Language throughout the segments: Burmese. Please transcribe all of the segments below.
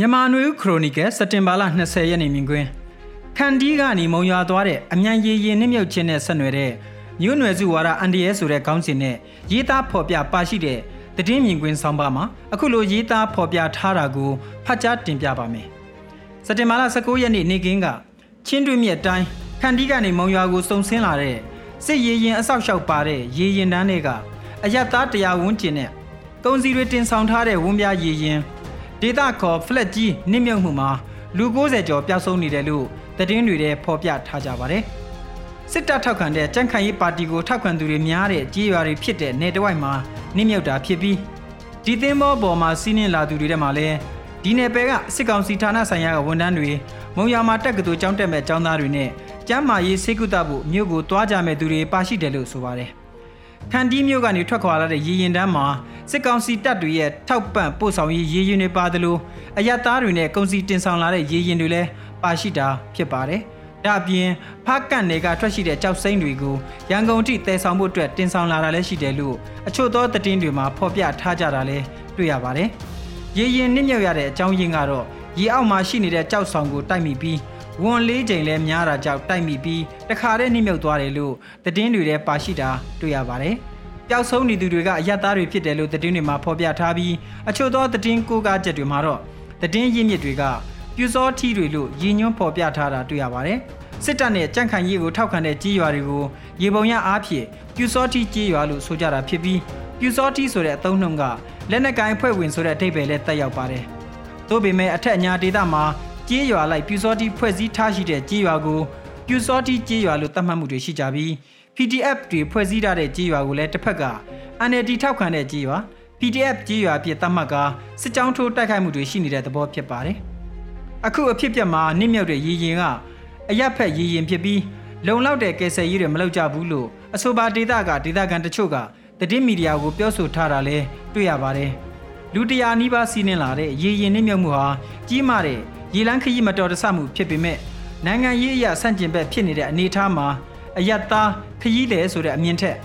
မြန်မာနွေဦးခရိုနီကယ်စက်တင်ဘာလ20ရက်နေ့မြင်ကွင်းခန်ဒီကနေမုံရွာသွားတဲ့အမြန်ရည်ရင်နှိမ့်မြုပ်ခြင်းနဲ့ဆက်နွယ်တဲ့မြို့နယ်စုဝါဒအန်ဒီရဲဆိုတဲ့ခေါင်းစဉ်နဲ့ရေးသားဖော်ပြပါရှိတဲ့တည်င်းမြင်ကွင်းဆောင်းပါမှာအခုလိုရေးသားဖော်ပြထားတာကိုဖတ်ကြားတင်ပြပါမယ်စက်တင်ဘာလ19ရက်နေ့နေ့ကင်းကချင်းတွင်းမြက်တိုင်းခန်ဒီကနေမုံရွာကိုစုံဆင်းလာတဲ့စစ်ရည်ရင်အဆောက်အအုံပါတဲ့ရည်ရင်တန်းတွေကအယက်သားတရားဝန်းကျင်နဲ့ကုံစီတွေတင်ဆောင်ထားတဲ့ဝန်းပြရည်ရင် ဒေတာခေါ် flat ကြီးနစ်မြုပ်မှုမှာလူ90ကျော်ပျောက်ဆုံးနေတယ်လို့သတင်းတွေထဲဖော်ပြထားကြပါတယ်။စစ်တပ်ထောက်ခံတဲ့ကြံ့ခိုင်ရေးပါတီကိုထောက်ခံသူတွေများတဲ့ကြေးရွာတွေဖြစ်တဲ့နေတဝိုက်မှာနစ်မြုပ်တာဖြစ်ပြီးဒီသင်းဘောပေါ်မှာစီးနင်းလာသူတွေထဲမှာလည်းဒီနယ်ပယ်ကစစ်ကောင်စီဌာနဆိုင်ရာကဝန်ထမ်းတွေမုံရွာမှာတက်ကတူကျောင်းတက်မဲ့ကျောင်းသားတွေနဲ့ကျမ်းမာရေးစေကုသဖို့မြို့ကိုတွားကြမဲ့သူတွေပါရှိတယ်လို့ဆိုပါတယ်။ခန်ဒီမြို့ကနေထွက်ခွာလာတဲ့ရေရင်တန်းမှာ စစ်ကောင်စီတပ်တွေရဲ့ထောက်ပံ့ပို့ဆောင်ရေးရေရင်တွေပါသလိုအရသားတွေနဲ့ကုန်စီတင်ဆောင်လာတဲ့ရေရင်တွေလည်းပါရှိတာဖြစ်ပါတယ်။ဒါအပြင်ဖားကန့်တွေကထွက်ရှိတဲ့ကြောက်စိမ့်တွေကိုရန်ကုန်ထိတည်ဆောင်ဖို့အတွက်တင်ဆောင်လာတာလည်းရှိတယ်လို့အချို့သောသတင်းတွေမှာဖော်ပြထားကြတာလည်းတွေ့ရပါတယ်။ရေရင်နစ်မြုပ်ရတဲ့အကြောင်းရင်းကတော့ရေအောက်မှာရှိနေတဲ့ကြောက်ဆောင်ကိုတိုက်မိပြီးဝန်လေးချိန်လဲများတာကြောင့်တိုက်မိပြီးတခါတည်းနှိမ့်မြုပ်သွားတယ်လို့သတင်းတွေထဲပါရှိတာတွေ့ရပါတယ်။ ပျောက်ဆုံးနေသူတွေကအယက်သားတွေဖြစ်တယ်လို့သတင်းတွေမှာဖော်ပြထားပြီးအချို့သောသတင်းကိုးကားချက်တွေမှာတော့သတင်းရင်းမြစ်တွေကပြူစောထီတွေလို့ရည်ညွှန်းဖော်ပြထားတာတွေ့ရပါတယ်။စစ်တပ်နဲ့ကြန့်ခိုင်ရေးကိုထောက်ခံတဲ့ကြီးရွာတွေကိုရေပုံရအားဖြင့်ပြူစောထီကြီးရွာလို့ဆိုကြတာဖြစ်ပြီးပြူစောထီဆိုတဲ့အသုံးနှုန်းကလက်နက်ကိုင်ဖွဲ့ဝင်ဆိုတဲ့အဓိပ္ပာယ်နဲ့တက်ရောက်ပါတယ်။သို့ပေမဲ့အထက်အညာဒေသမှာကြေးရွာလိုက်ပြူစောတိဖွဲ့စည်းထားရှိတဲ့ကြေးရွာကိုပြူစောတိကြေးရွာလို့သတ်မှတ်မှုတွေရှိကြပြီး PDF တွေဖွဲ့စည်းထားတဲ့ကြေးရွာကိုလည်းတစ်ဖက်က NLD ထောက်ခံတဲ့ကြေးရွာ PDF ကြေးရွာအဖြစ်သတ်မှတ်ကစစ်ကြောင်းထိုးတိုက်ခိုက်မှုတွေရှိနေတဲ့သဘောဖြစ်ပါတယ်။အခုအဖြစ်ပြက်မှာနစ်မြုပ်တဲ့ရည်ရင်ကအရက်ဖက်ရည်ရင်ဖြစ်ပြီးလုံလောက်တဲ့ကယ်ဆယ်ရေးတွေမလုပ်ကြဘူးလို့အဆိုပါဒေတာကဒေတာကန်တချို့ကသတင်းမီဒီယာကိုပြောဆိုထားတာလည်းတွေ့ရပါတယ်။လူတရာနီးပါးစီးနှင်လာတဲ့ရည်ရင်နစ်မြုပ်မှုဟာကြီးမားတဲ့ရေလန်းခရီးမတော်တဆမှုဖြစ်ပေမဲ့နိုင်ငံရေးအရာဆန့်ကျင်ဘက်ဖြစ်နေတဲ့အနေအထားမှာ အယက်သားခရီးတယ်ဆိုတဲ့အမြင်ထက်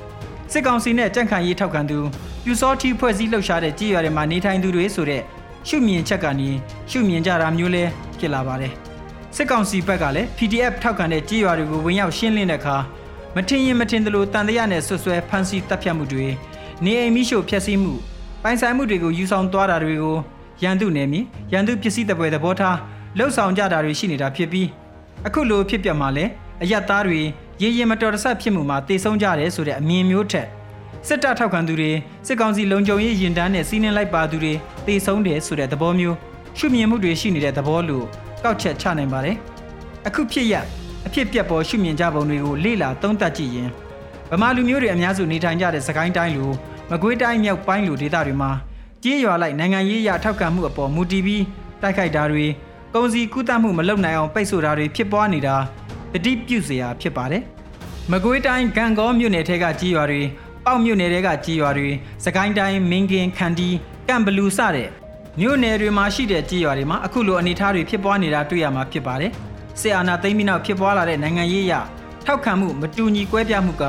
စစ်ကောင်စီနဲ့ကြန့်ခိုင်ရေးထောက်ခံသူပြူစောတိဖွဲ့စည်းလှုပ်ရှားတဲ့ကြေးရွာတွေမှာနေထိုင်သူတွေဆိုတဲ့ရှုမြင်ချက်ကနေရှုမြင်ကြတာမျိုးလဲဖြစ်လာပါတယ်စစ်ကောင်စီဘက်ကလည်း PDF ထောက်ခံတဲ့ကြေးရွာတွေကိုဝင်ရောက်ရှင်းလင်းတဲ့အခါမထင်ရင်မထင်သလိုတန်တရားနဲ့ဆွဆွဲဖမ်းဆီးတပ်ဖြတ်မှုတွေနေအိမ်မိရှို့ဖျက်ဆီးမှုပိုင်ဆိုင်မှုတွေကိုယူဆောင်သွားတာတွေကိုရန်သူနယ်မြေရန်သူပစ္စည်းတပွဲသဘောထားလှုပ်ဆောင်ကြတာတွေရှိနေတာဖြစ်ပြီးအခုလိုဖြစ်ပျက်မှာလဲအယက်သားတွေ ရေရင်မတော်တဆဖြစ်မှုမှာတေဆုံးကြတယ်ဆိုတဲ့အမြင်မျိုးထက်စစ်တပ်ထောက်ခံသူတွေစစ်ကောင်စီလုံခြုံရေးရင်တန်းနဲ့စီးနှင်းလိုက်ပါသူတွေတေဆုံးတယ်ဆိုတဲ့သဘောမျိုးရှုမြင်မှုတွေရှိနေတဲ့သဘောလို့ကောက်ချက်ချနိုင်ပါတယ်အခုဖြစ်ရအဖြစ်ပြက်ပေါ်ရှုမြင်ကြပုံတွေကိုလေ့လာသုံးသပ်ကြည့်ရင်ဗမာလူမျိုးတွေအများစုနေထိုင်ကြတဲ့စကိုင်းတိုင်းလိုမကွေးတိုင်းမြောက်ပိုင်းလိုဒေသတွေမှာကြေးရွာလိုက်နိုင်ငံရေးအရထောက်ခံမှုအပေါ်မူတည်ပြီးတိုက်ခိုက်တာတွေကုန်စည်ကူးသန်းမှုမလုပ်နိုင်အောင်ပိတ်ဆို့တာတွေဖြစ်ပွားနေတာ တတိပြုစရာဖြစ်ပါတယ်။မကွေးတိုင်းဂံကောမြို့နယ်ထဲကကြီးရွာတွေပေါက်မြို့နယ်ထဲကကြီးရွာတွေစကိုင်းတိုင်းမင်းကင်ခန္တီကံဘလူစတဲ့မြို့နယ်တွေမှာရှိတဲ့ကြီးရွာတွေမှာအခုလိုအနေအထားတွေဖြစ်ပွားနေတာတွေ့ရမှာဖြစ်ပါတယ်။ဆီအာနာသိမ်းပြီးနောက်ဖြစ်ပွားလာတဲ့နိုင်ငံရေးအရထောက်ခံမှုမတူညီကွဲပြားမှုက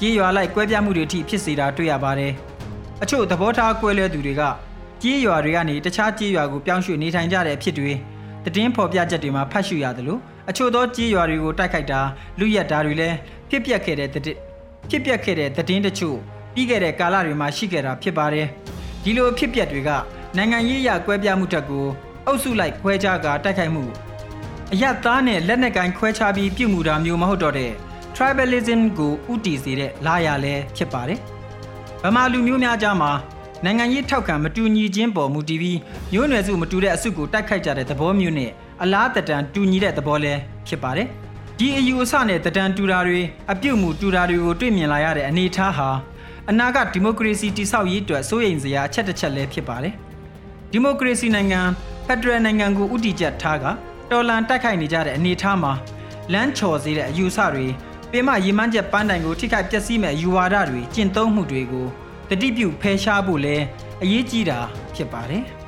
ကြီးရွာလိုက်ကွဲပြားမှုတွေအထိဖြစ်စေတာတွေ့ရပါတယ်။အချို့သဘောထားကွဲလွဲသူတွေကကြီးရွာတွေကနေတခြားကြီးရွာကိုပြောင်းရွှေ့နေထိုင်ကြတဲ့အဖြစ်တွေတည်င်းဖော်ပြချက်တွေမှာဖတ်ရှုရတယ်လို့ အချို့သောကြေးရွာတွေကိုတိုက်ခိုက်တာလူရက်တာတွေလည်းဖြစ်ပျက်ခဲ့တဲ့ဖြစ်ပျက်ခဲ့တဲ့တည်င်းတချို့ပြီးခဲ့တဲ့ကာလတွေမှာရှိခဲ့တာဖြစ်ပါတယ်ဒီလိုဖြစ်ပျက်တွေကနိုင်ငံရေးရကွဲပြားမှုတက်ကိုအုပ်စုလိုက်ခွဲခြားကတိုက်ခိုက်မှုအယက်သားနဲ့လက်နက်ကင်ခွဲခြားပြီးပြုမှုတာမျိုးမဟုတ်တော့တဲ့ tribalism ကိုဥတီစေတဲ့လာရလဲဖြစ်ပါတယ်ဗမာလူမျိုးများကြားမှာနိုင်ငံရေးထောက်ခံမတူညီခြင်းပေါ်မူတည်ပြီးမျိုးနွယ်စုမတူတဲ့အစုကိုတိုက်ခိုက်ကြတဲ့သဘောမျိုးနဲ့ အလားတတန်တူညီတဲ့သဘောလည်းဖြစ်ပါတယ်။ဒီအယူအဆနဲ့တတန်တူတာတွေအပြုတ်မှုတူတာတွေကိုတွေ့မြင်လာရတဲ့အနေအထားဟာအနာဂတ်ဒီမိုကရေစီတည်ဆောက်ရေးအတွက်စိုးရိမ်စရာအချက်တစ်ချက်လည်းဖြစ်ပါတယ်။ဒီမိုကရေစီနိုင်ငံဖက်ဒရယ်နိုင်ငံကိုဥတီချက်ထားကတော်လန်တိုက်ခိုက်နေကြတဲ့အနေအထားမှာလမ်းချော်စေတဲ့အယူဆတွေပင်မရေမန်းချက်ပန်းတိုင်ကိုထိခိုက်ပျက်စီးမဲ့ယူဝါဒတွေကျင့်သုံးမှုတွေကိုတတိပြုဖယ်ရှားဖို့လဲအရေးကြီးတာဖြစ်ပါတယ်။